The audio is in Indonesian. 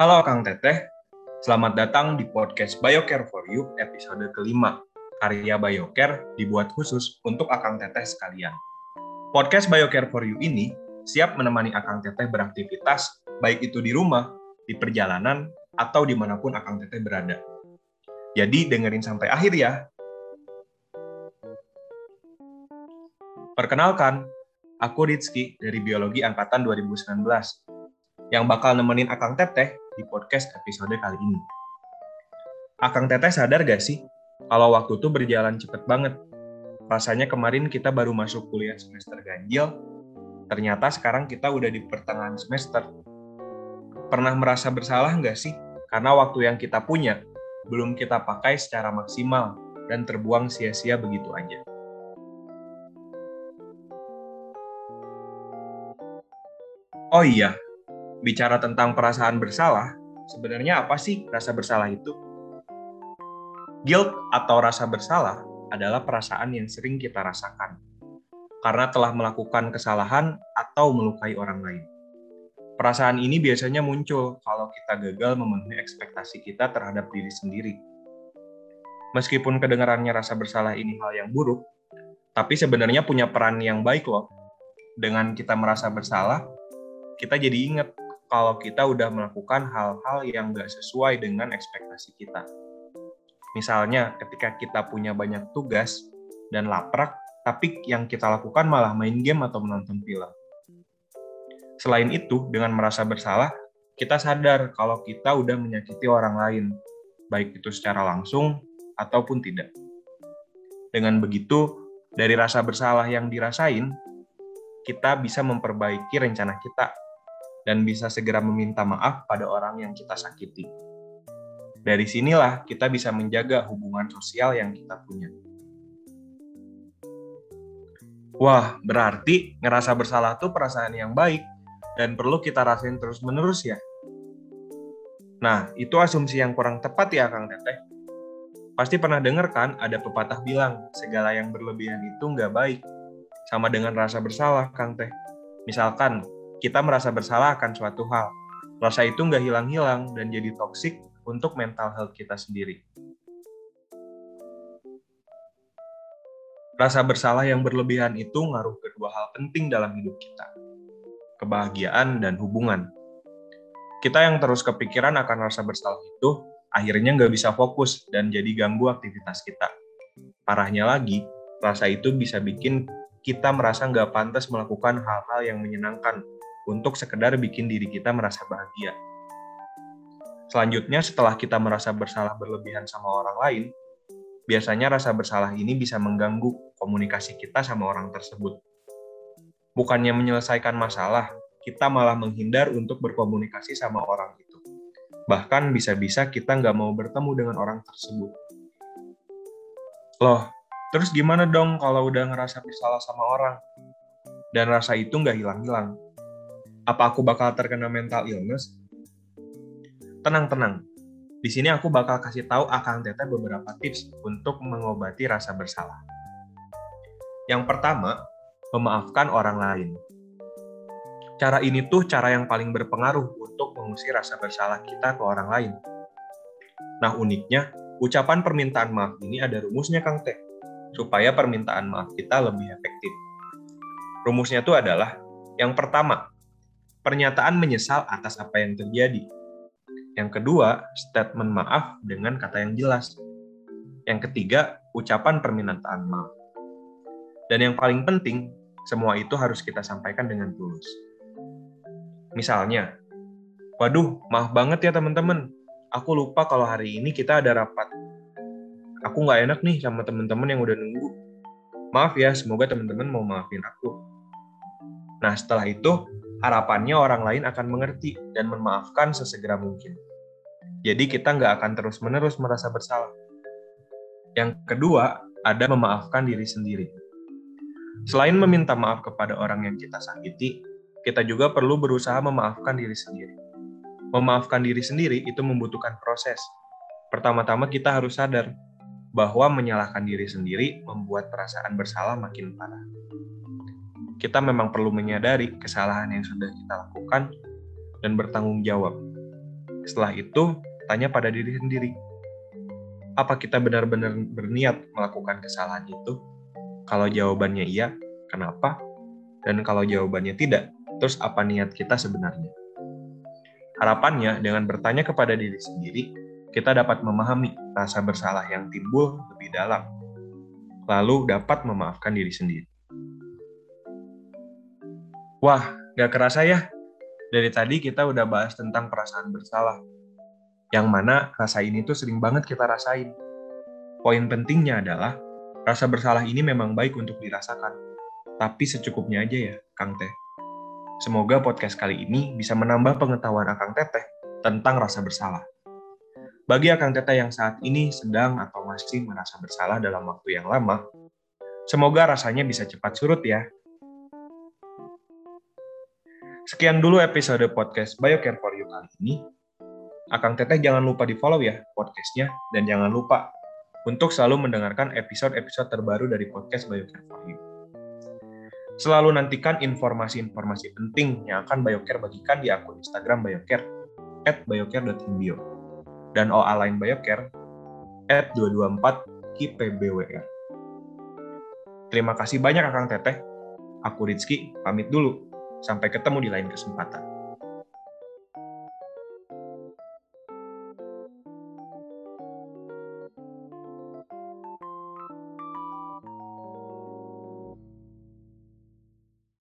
Halo Kang Teteh, selamat datang di podcast Biocare for You episode kelima. Karya Biocare dibuat khusus untuk Akang Teteh sekalian. Podcast Biocare for You ini siap menemani Akang Teteh beraktivitas, baik itu di rumah, di perjalanan, atau di mana pun Akang Teteh berada. Jadi dengerin sampai akhir ya. Perkenalkan, aku Rizky dari Biologi Angkatan 2019 yang bakal nemenin Akang Teteh di podcast episode kali ini. Akang Teteh sadar gak sih kalau waktu tuh berjalan cepet banget? Rasanya kemarin kita baru masuk kuliah semester ganjil, ternyata sekarang kita udah di pertengahan semester. Pernah merasa bersalah nggak sih? Karena waktu yang kita punya belum kita pakai secara maksimal dan terbuang sia-sia begitu aja. Oh iya, bicara tentang perasaan bersalah, sebenarnya apa sih rasa bersalah itu? Guilt atau rasa bersalah adalah perasaan yang sering kita rasakan karena telah melakukan kesalahan atau melukai orang lain. Perasaan ini biasanya muncul kalau kita gagal memenuhi ekspektasi kita terhadap diri sendiri. Meskipun kedengarannya rasa bersalah ini hal yang buruk, tapi sebenarnya punya peran yang baik loh. Dengan kita merasa bersalah, kita jadi ingat kalau kita udah melakukan hal-hal yang nggak sesuai dengan ekspektasi kita. Misalnya, ketika kita punya banyak tugas dan laprak, tapi yang kita lakukan malah main game atau menonton film. Selain itu, dengan merasa bersalah, kita sadar kalau kita udah menyakiti orang lain, baik itu secara langsung ataupun tidak. Dengan begitu, dari rasa bersalah yang dirasain, kita bisa memperbaiki rencana kita dan bisa segera meminta maaf pada orang yang kita sakiti. Dari sinilah kita bisa menjaga hubungan sosial yang kita punya. Wah, berarti ngerasa bersalah itu perasaan yang baik dan perlu kita rasain terus-menerus ya. Nah, itu asumsi yang kurang tepat ya Kang Teteh. Pasti pernah dengar kan ada pepatah bilang, segala yang berlebihan itu nggak baik. Sama dengan rasa bersalah, Kang Teh. Misalkan, kita merasa bersalah akan suatu hal. Rasa itu nggak hilang-hilang dan jadi toksik untuk mental health kita sendiri. Rasa bersalah yang berlebihan itu ngaruh kedua hal penting dalam hidup kita. Kebahagiaan dan hubungan. Kita yang terus kepikiran akan rasa bersalah itu, akhirnya nggak bisa fokus dan jadi ganggu aktivitas kita. Parahnya lagi, rasa itu bisa bikin kita merasa nggak pantas melakukan hal-hal yang menyenangkan untuk sekedar bikin diri kita merasa bahagia. Selanjutnya, setelah kita merasa bersalah berlebihan sama orang lain, biasanya rasa bersalah ini bisa mengganggu komunikasi kita sama orang tersebut. Bukannya menyelesaikan masalah, kita malah menghindar untuk berkomunikasi sama orang itu. Bahkan bisa-bisa kita nggak mau bertemu dengan orang tersebut. Loh, terus gimana dong kalau udah ngerasa bersalah sama orang? Dan rasa itu nggak hilang-hilang apa aku bakal terkena mental illness? Tenang-tenang. Di sini aku bakal kasih tahu Akang Teteh beberapa tips untuk mengobati rasa bersalah. Yang pertama, memaafkan orang lain. Cara ini tuh cara yang paling berpengaruh untuk mengusir rasa bersalah kita ke orang lain. Nah uniknya, ucapan permintaan maaf ini ada rumusnya Kang Teh, supaya permintaan maaf kita lebih efektif. Rumusnya tuh adalah, yang pertama, pernyataan menyesal atas apa yang terjadi. Yang kedua, statement maaf dengan kata yang jelas. Yang ketiga, ucapan permintaan maaf. Dan yang paling penting, semua itu harus kita sampaikan dengan tulus. Misalnya, waduh, maaf banget ya teman-teman. Aku lupa kalau hari ini kita ada rapat. Aku nggak enak nih sama teman-teman yang udah nunggu. Maaf ya, semoga teman-teman mau maafin aku. Nah, setelah itu, harapannya orang lain akan mengerti dan memaafkan sesegera mungkin. Jadi kita nggak akan terus-menerus merasa bersalah. Yang kedua, ada memaafkan diri sendiri. Selain meminta maaf kepada orang yang kita sakiti, kita juga perlu berusaha memaafkan diri sendiri. Memaafkan diri sendiri itu membutuhkan proses. Pertama-tama kita harus sadar bahwa menyalahkan diri sendiri membuat perasaan bersalah makin parah kita memang perlu menyadari kesalahan yang sudah kita lakukan dan bertanggung jawab. Setelah itu, tanya pada diri sendiri. Apa kita benar-benar berniat melakukan kesalahan itu? Kalau jawabannya iya, kenapa? Dan kalau jawabannya tidak, terus apa niat kita sebenarnya? Harapannya, dengan bertanya kepada diri sendiri, kita dapat memahami rasa bersalah yang timbul lebih dalam, lalu dapat memaafkan diri sendiri. Wah, gak kerasa ya? Dari tadi kita udah bahas tentang perasaan bersalah. Yang mana rasa ini tuh sering banget kita rasain. Poin pentingnya adalah, rasa bersalah ini memang baik untuk dirasakan. Tapi secukupnya aja ya, Kang Teh. Semoga podcast kali ini bisa menambah pengetahuan Akang Teteh tentang rasa bersalah. Bagi Akang Teteh yang saat ini sedang atau masih merasa bersalah dalam waktu yang lama, semoga rasanya bisa cepat surut ya. Sekian dulu episode podcast Biocare for You kali ini. Akang Teteh jangan lupa di follow ya podcastnya, dan jangan lupa untuk selalu mendengarkan episode-episode terbaru dari podcast Biocare for You. Selalu nantikan informasi-informasi penting yang akan Biocare bagikan di akun Instagram Biocare, at dan OA lain Biocare, at 224 KIPBWR. Terima kasih banyak Akang Teteh. Aku Rizky, pamit dulu. Sampai ketemu di lain kesempatan.